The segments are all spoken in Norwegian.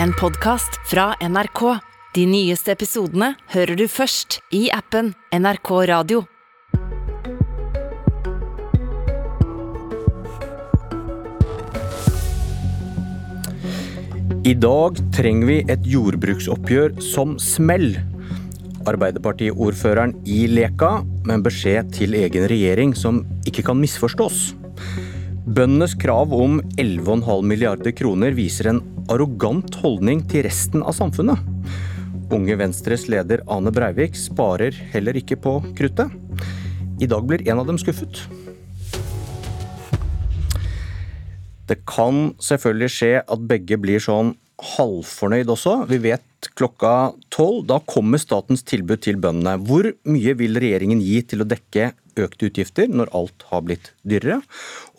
en podkast fra NRK. De nyeste episodene hører du først i appen NRK Radio. I dag trenger vi et jordbruksoppgjør som smell. Arbeiderpartiordføreren i Leka med en beskjed til egen regjering som ikke kan misforstås. Bøndenes krav om 11,5 milliarder kroner viser en arrogant holdning til resten av samfunnet. Unge Venstres leder Ane Breivik sparer heller ikke på kruttet. I dag blir en av dem skuffet. Det kan selvfølgelig skje at begge blir sånn halvfornøyd også. Vi vet klokka tolv. Da kommer statens tilbud til bøndene. Hvor mye vil regjeringen gi til å dekke økte utgifter når alt har blitt dyrere,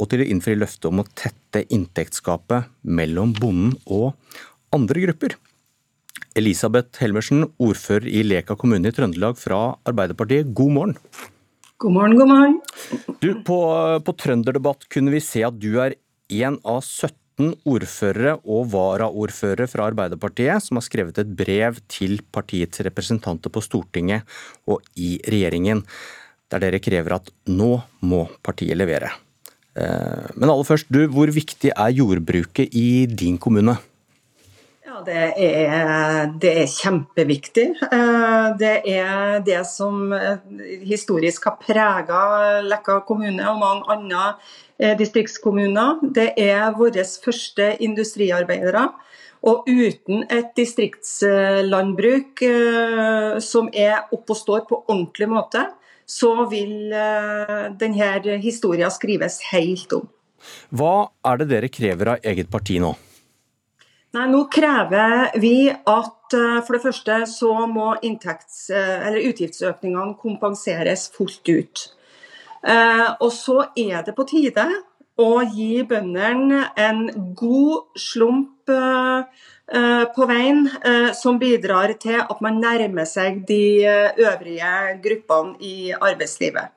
og til å innfri løftet om å tette inntektsgapet mellom bonden og andre grupper? Elisabeth Helmersen, ordfører i Leka kommune i Trøndelag fra Arbeiderpartiet, god morgen. God morgen, god morgen. Du, på, på Trønderdebatt kunne vi se at du er en av 17 ordførere og varaordførere fra Arbeiderpartiet som har skrevet et brev til partiets representanter på Stortinget og i regjeringen, der dere krever at nå må partiet levere. Eh, men aller først, du, hvor viktig er jordbruket i din kommune? Ja, det er, det er, kjempeviktig. Eh, det er det som historisk har prega Leka kommune og mange andre Eh, distriktskommuner. Det er våre første industriarbeidere. Og uten et distriktslandbruk eh, som er oppe og står på ordentlig måte, så vil eh, denne historien skrives helt om. Hva er det dere krever av eget parti nå? Nei, Nå krever vi at for det første så må utgiftsøkningene kompenseres fullt ut. Eh, og så er det på tide å gi bøndene en god slump eh, på veien, eh, som bidrar til at man nærmer seg de øvrige gruppene i arbeidslivet.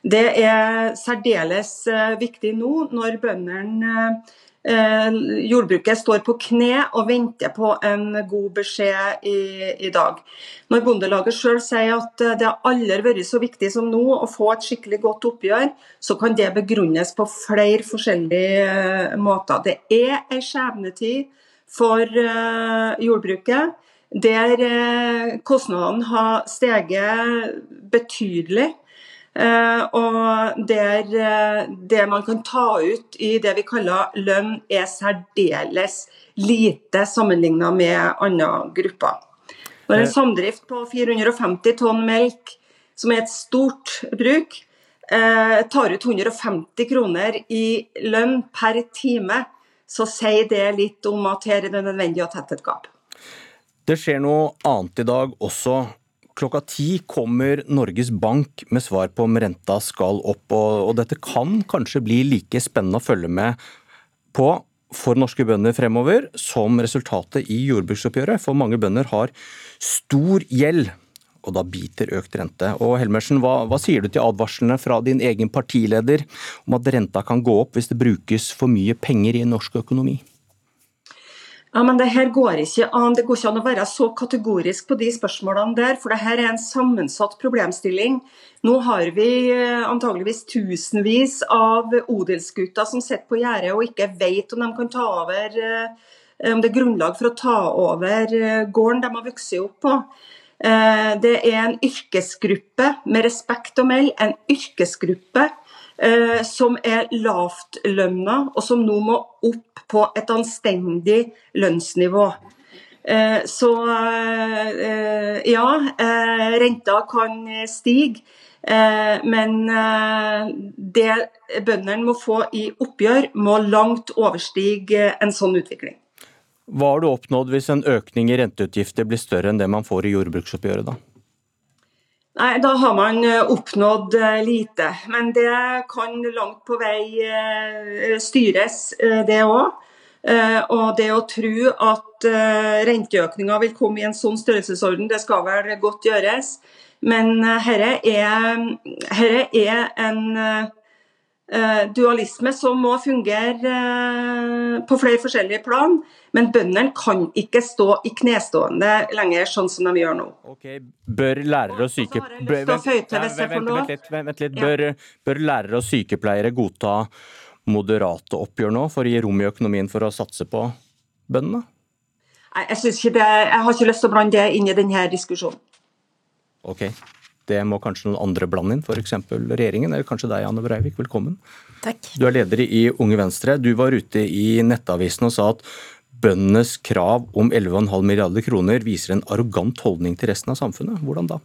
Det er særdeles viktig nå når bøndene Eh, jordbruket står på kne og venter på en god beskjed i, i dag. Når Bondelaget sjøl sier at det har aldri vært så viktig som nå å få et skikkelig godt oppgjør, så kan det begrunnes på flere forskjellige eh, måter. Det er en skjebnetid for eh, jordbruket der kostnadene har steget betydelig. Uh, og der uh, det man kan ta ut i det vi kaller lønn, er særdeles lite sammenlignet med andre grupper. Når en eh. samdrift på 450 tonn melk, som er et stort bruk, uh, tar ut 150 kroner i lønn per time, så sier det litt om at her er det nødvendig å tette et gap. Det skjer noe annet i dag også klokka ti kommer Norges Bank med svar på om renta skal opp. Og, dette kan kanskje bli like spennende å følge med på for norske bønder fremover som resultatet i jordbruksoppgjøret. For mange bønder har stor gjeld, og da biter økt rente. Og Helmersen, hva, hva sier du til advarslene fra din egen partileder om at renta kan gå opp hvis det brukes for mye penger i norsk økonomi? Ja, men det her går ikke an. Det går ikke an å være så kategorisk på de spørsmålene der, for det her er en sammensatt problemstilling. Nå har vi eh, antageligvis tusenvis av odelsgutter som sitter på gjerdet og ikke vet om de kan ta over eh, om det er grunnlag for å ta over eh, gården de har vokst opp på. Det er en yrkesgruppe, med respekt å melde, en yrkesgruppe eh, som er lavtlønna, og som nå må opp på et anstendig lønnsnivå. Eh, så eh, ja, eh, renta kan stige. Eh, men eh, det bøndene må få i oppgjør, må langt overstige en sånn utvikling. Hva har du oppnådd hvis en økning i renteutgifter blir større enn det man får i jordbruksoppgjøret, da? Nei, Da har man eh, oppnådd eh, lite. Men det kan langt på vei eh, styres, det òg. Og det å tro at renteøkninga vil komme i en sånn størrelsesorden, det skal vel godt gjøres. Men herre er, er, en dualisme som må fungere på flere forskjellige plan. Men bøndene kan ikke stå i knestående lenger, sånn som de gjør nå. Ok, Bør lærere og sykepleiere Vent litt. Bør, bør lærere og sykepleiere godta moderate oppgjør nå for å gi rom i økonomien for å satse på bøndene? Jeg, jeg har ikke lyst til å blande det inn i denne diskusjonen. Ok, det må kanskje noen andre blande inn, f.eks. regjeringen, eller kanskje deg, Anne Breivik. Velkommen. Takk. Du er leder i Unge Venstre. Du var ute i Nettavisen og sa at bøndenes krav om 11,5 milliarder kroner viser en arrogant holdning til resten av samfunnet. Hvordan da?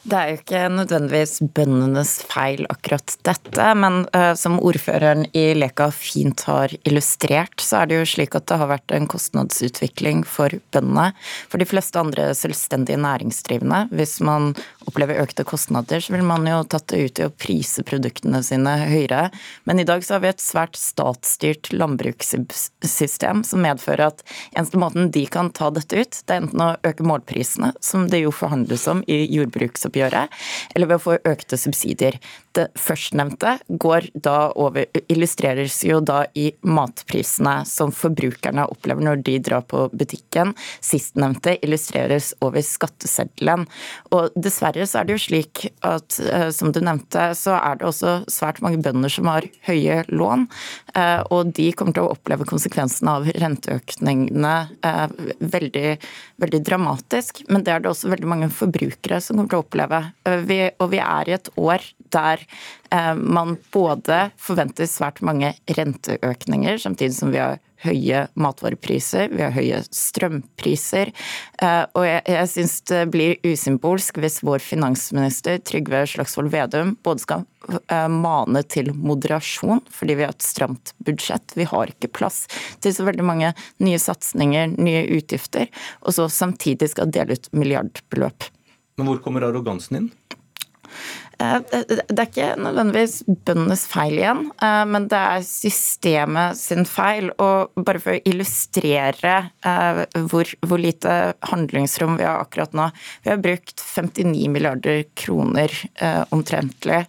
Det er jo ikke nødvendigvis bøndenes feil akkurat dette, men uh, som ordføreren i Leka fint har illustrert, så er det jo slik at det har vært en kostnadsutvikling for bøndene. For de fleste andre selvstendige næringsdrivende, hvis man opplever økte kostnader, så vil man jo tatt det ut i å prise produktene sine høyere. Men i dag så har vi et svært statsstyrt landbrukssystem som medfører at eneste måten de kan ta dette ut, det er enten å øke målprisene, som det jo forhandles om i jordbruksoppgjøret, eller ved å få økte subsidier. Det førstnevnte går da over, illustreres jo da i matprisene som forbrukerne opplever når de drar på butikken. Sistnevnte illustreres over skatteseddelen. Og dessverre så er det jo slik at eh, som du nevnte, så er det også svært mange bønder som har høye lån. Eh, og de kommer til å oppleve konsekvensene av renteøkningene eh, veldig, veldig dramatisk. Men det er det også veldig mange forbrukere som kommer til å oppleve. Vi, og vi er i et år der eh, man både forventer svært mange renteøkninger, samtidig som vi har høye matvarepriser, vi har høye strømpriser. Eh, og jeg, jeg syns det blir usymbolsk hvis vår finansminister Trygve Slagsvold Vedum både skal eh, mane til moderasjon, fordi vi har et stramt budsjett. Vi har ikke plass til så veldig mange nye satsinger, nye utgifter. Og så samtidig skal dele ut milliardbeløp. Men hvor kommer arrogansen inn? Eh, det er ikke nødvendigvis bøndenes feil igjen, eh, men det er systemet sin feil. Og bare for å illustrere eh, hvor, hvor lite handlingsrom vi har akkurat nå. Vi har brukt 59 milliarder kroner omtrentlig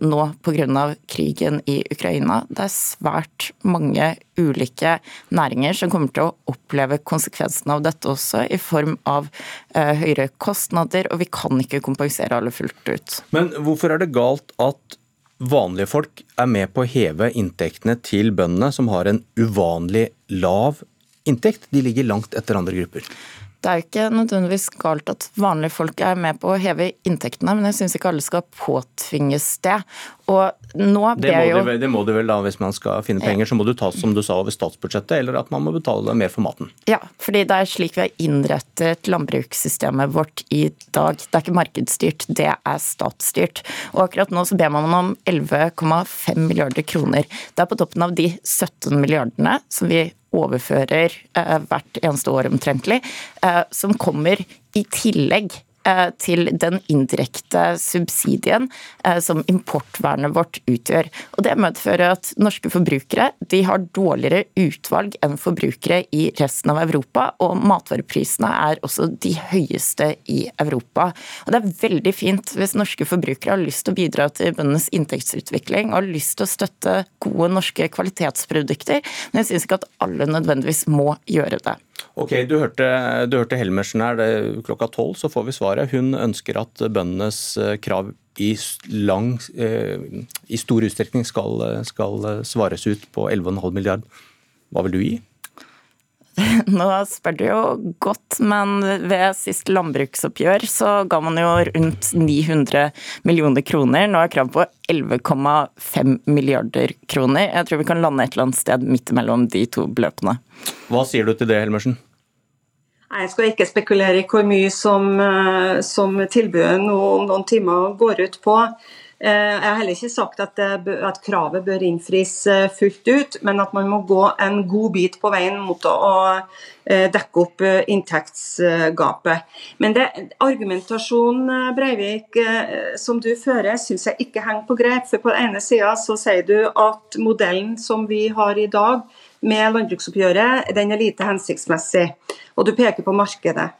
nå pga. krigen i Ukraina. Det er svært mange ulike næringer som kommer til å oppleve konsekvensene av dette også, i form av høyere kostnader, og vi kan ikke kompensere alle fullt ut. Men hvorfor er det galt at vanlige folk er med på å heve inntektene til bøndene, som har en uvanlig lav inntekt? De ligger langt etter andre grupper. Det er jo ikke nødvendigvis galt at vanlige folk er med på å heve inntektene, men jeg syns ikke alle skal påtvinges det. Og nå det, må jo... de, det må du vel da, hvis man skal finne penger, så må du ta som du sa over statsbudsjettet, eller at man må betale mer for maten. Ja, fordi det er slik vi har innrettet landbrukssystemet vårt i dag. Det er ikke markedsstyrt, det er statsstyrt. Og akkurat nå så ber man om 11,5 milliarder kroner. Det er på toppen av de 17 milliardene som vi overfører eh, hvert eneste år omtrentlig, eh, som kommer i tillegg til den indirekte subsidien eh, som importvernet vårt utgjør. Og Det medfører at norske forbrukere de har dårligere utvalg enn forbrukere i resten av Europa, og matvareprisene er også de høyeste i Europa. Og Det er veldig fint hvis norske forbrukere har lyst til å bidra til bøndenes inntektsutvikling og har lyst til å støtte gode norske kvalitetsprodukter, men jeg syns ikke at alle nødvendigvis må gjøre det. Ok, Du hørte, du hørte Helmersen her. Klokka tolv så får vi svaret. Hun ønsker at bøndenes eh, krav i, lang, eh, i stor utstrekning skal, skal svares ut på 11,5 milliard. Hva vil du gi? Nå spør du jo godt, men ved sist landbruksoppgjør så ga man jo rundt 900 millioner kroner. Nå er krav på 11,5 milliarder kroner. Jeg tror vi kan lande et eller annet sted midt mellom de to beløpene. Hva sier du til det, Helmersen? Jeg skal ikke spekulere i hvor mye som, eh, som tilbudet nå om noen timer går ut på. Eh, jeg har heller ikke sagt at, det, at, kravet bør innfris eh, fullt ut, men at man må gå en god bit på veien mot å eh, dekke opp inntektsgapet. Men det, argumentasjonen Breivik, som du fører, syns jeg ikke henger på grep. For på den ene sida så sier du at modellen som vi har i dag med landbruksoppgjøret, den er lite hensiktsmessig. Og du peker på markedet.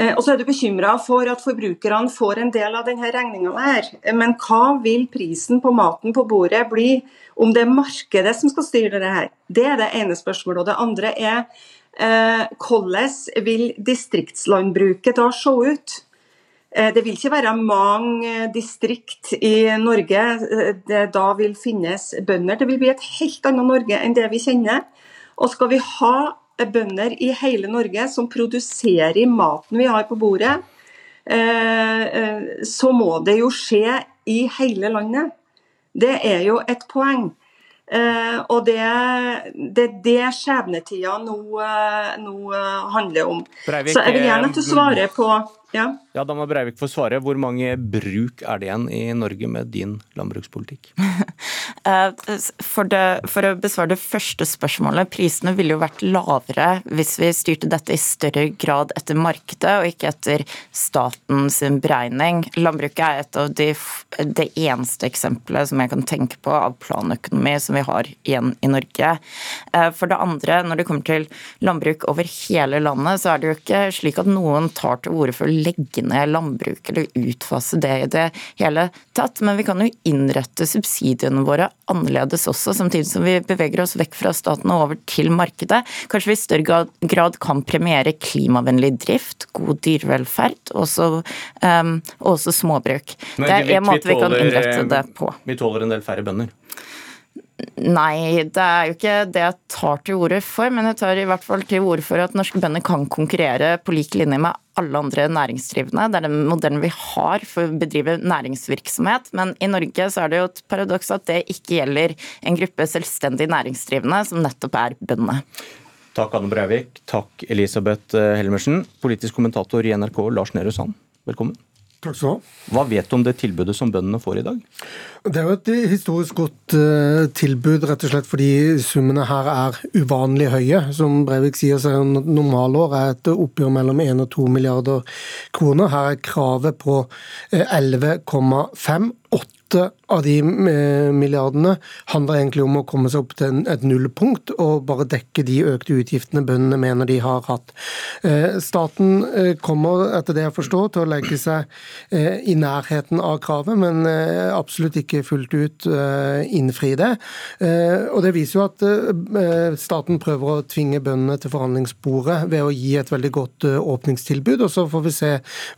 Eh, og så er du bekymra for at forbrukerne får en del av denne regninga her. Men hva vil prisen på maten på bordet bli om det er markedet som skal styre det her? Det er det ene spørsmålet. Og det andre er eh, hvordan vil distriktslandbruket da se ut? Eh, det vil ikke være mange distrikt i Norge det da vil finnes bønder. Det vil bli et helt annet Norge enn det vi kjenner. Og skal vi ha bønder i hele Norge som produserer maten vi har på bordet, eh, eh, så må det jo skje i hele landet. Det er jo et poeng. Eh, og det er det, det skjebnetida nå, nå, handler om. Breivik, så jeg vil gjerne at du svarer på ja. ja, Da må Breivik få svare. Hvor mange bruk er det igjen i Norge med din landbrukspolitikk? Eh, for, det, for, å besvare det første spørsmålet, prisene ville jo vært lavere hvis vi styrte dette i større grad etter markedet og ikke etter statens beregning. Landbruket er et av de, det eneste eksempelet som jeg kan tenke på av planøkonomi som vi har igjen i Norge. Eh, for det andre, når det kommer til landbruk over hele landet, så er det jo ikke slik at noen tar til orde for legge ned landbruk eller utfase det i det hele tatt. Men vi kan jo innrette subsidiene våre annerledes også, samtidig som vi beveger oss vekk fra staten og over til markedet. Kanskje vi i større grad kan premiere klimavennlig drift, god dyrevelferd og også, um, også småbruk. Men, det er en måte vi kan innrette det på. Vi tåler en del færre bønder? Nei, det er jo ikke det jeg tar til orde for. Men jeg tar i hvert fall til orde for at norske bønder kan konkurrere på lik linje med alle andre næringsdrivende. Det er den modellen vi har for å bedrive næringsvirksomhet. Men i Norge så er det jo et paradoks at det ikke gjelder en gruppe selvstendig næringsdrivende, som nettopp er bøndene. Takk Anne Breivik. Takk Elisabeth Helmersen. Politisk kommentator i NRK Lars Nehru Sand, velkommen. Takk skal du ha. Hva vet du om det tilbudet som bøndene får i dag? Det er jo et historisk godt uh, tilbud, rett og slett fordi summene her er uvanlig høye. Som Breivik sier, så er normalår er et oppgjør mellom 1 og 2 milliarder kroner. Her er kravet på uh, 11,5. 8 av de eh, milliardene handler egentlig om å komme seg opp til et nullpunkt og bare dekke de økte utgiftene bøndene mener de har hatt. Eh, staten eh, kommer, etter det jeg forstår, til å legge seg i nærheten av kravet, men absolutt ikke fullt ut innfri det. Og Det viser jo at staten prøver å tvinge bøndene til forhandlingsbordet ved å gi et veldig godt åpningstilbud, og så får vi se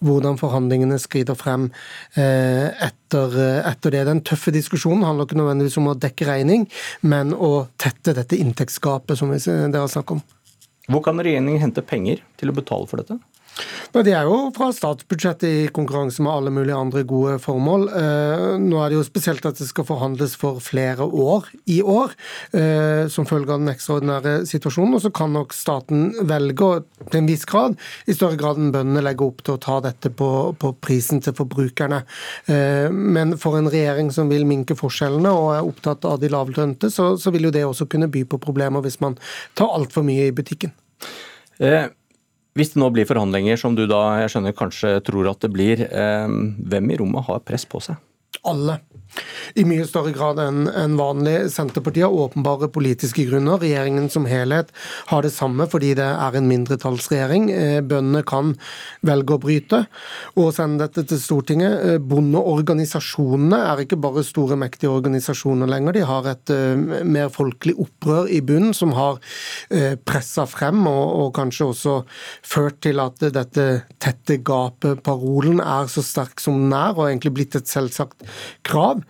hvordan forhandlingene skrider frem etter, etter det. Den den tøffe diskusjonen handler ikke nødvendigvis om å dekke regning, men å tette dette inntektsgapet som dere har snakket om. Hvor kan regjeringen hente penger til å betale for dette? Det er jo fra statsbudsjettet i konkurranse med alle mulige andre gode formål. Eh, nå er det jo spesielt at det skal forhandles for flere år i år, eh, som følge av den ekstraordinære situasjonen. Og så kan nok staten velge, til en viss grad, i større grad enn bøndene legge opp til å ta dette på, på prisen til forbrukerne. Eh, men for en regjering som vil minke forskjellene og er opptatt av de lavlønte, så, så vil jo det også kunne by på problemer hvis man tar altfor mye i butikken. Eh. Hvis det nå blir forhandlinger, som du da jeg skjønner kanskje tror at det blir, eh, hvem i rommet har press på seg? Alle i mye større grad enn vanlig. Senterpartiet har åpenbare politiske grunner. Regjeringen som helhet har det samme fordi det er en mindretallsregjering. Eh, bøndene kan velge å bryte og sende dette til Stortinget. Eh, bondeorganisasjonene er ikke bare store, mektige organisasjoner lenger. De har et eh, mer folkelig opprør i bunnen som har pressa frem og, og kanskje også ført til at dette tette gapet-parolen er så sterk som den er, og egentlig blitt et selvsagt krav.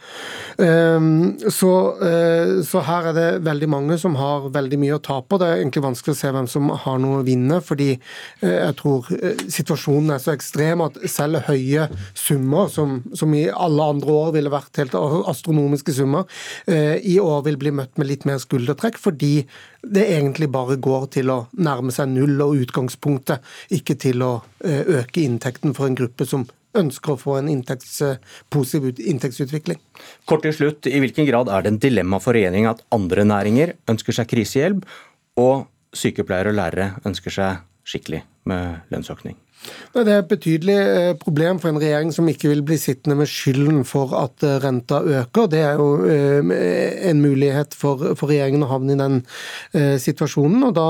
Ehm, så, eh, så, her er det veldig mange som har veldig mye å ta på. Det er egentlig vanskelig å se hvem som har noe å vinne, fordi eh, jeg tror eh, situasjonen er så ekstrem at selv høye summer, som, som i alle andre år ville vært helt astronomiske summer, i år vil bli møtt med litt mer skuldertrekk, fordi det egentlig bare går til å nærme seg null og utgangspunktet, ikke til å øke inntekten for en gruppe som ønsker å få en inntekts, positiv inntektsutvikling. Kort til slutt, I hvilken grad er det en dilemma for regjeringen at andre næringer ønsker seg krisehjelp, og sykepleiere og lærere ønsker seg skikkelig med lønnsøkning. Det er et betydelig eh, problem for en regjering som ikke vil bli sittende med skylden for at eh, renta øker. Det er jo eh, en mulighet for, for regjeringen å havne i den situasjonen, og da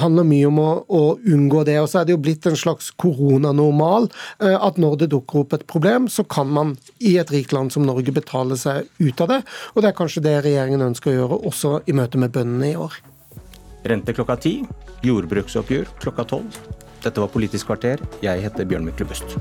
handler mye om å, å, unngå det. Og så er det jo blitt en slags koronanormal at når det dukker opp et problem, så kan man i et rikt land som Norge betale seg ut av det. Og det er kanskje det regjeringen ønsker å gjøre også i møte med bøndene i år. Rente klokka ti, jordbruksoppgjør klokka tolv. Dette var Politisk kvarter. Jeg heter Bjørn Myklebust.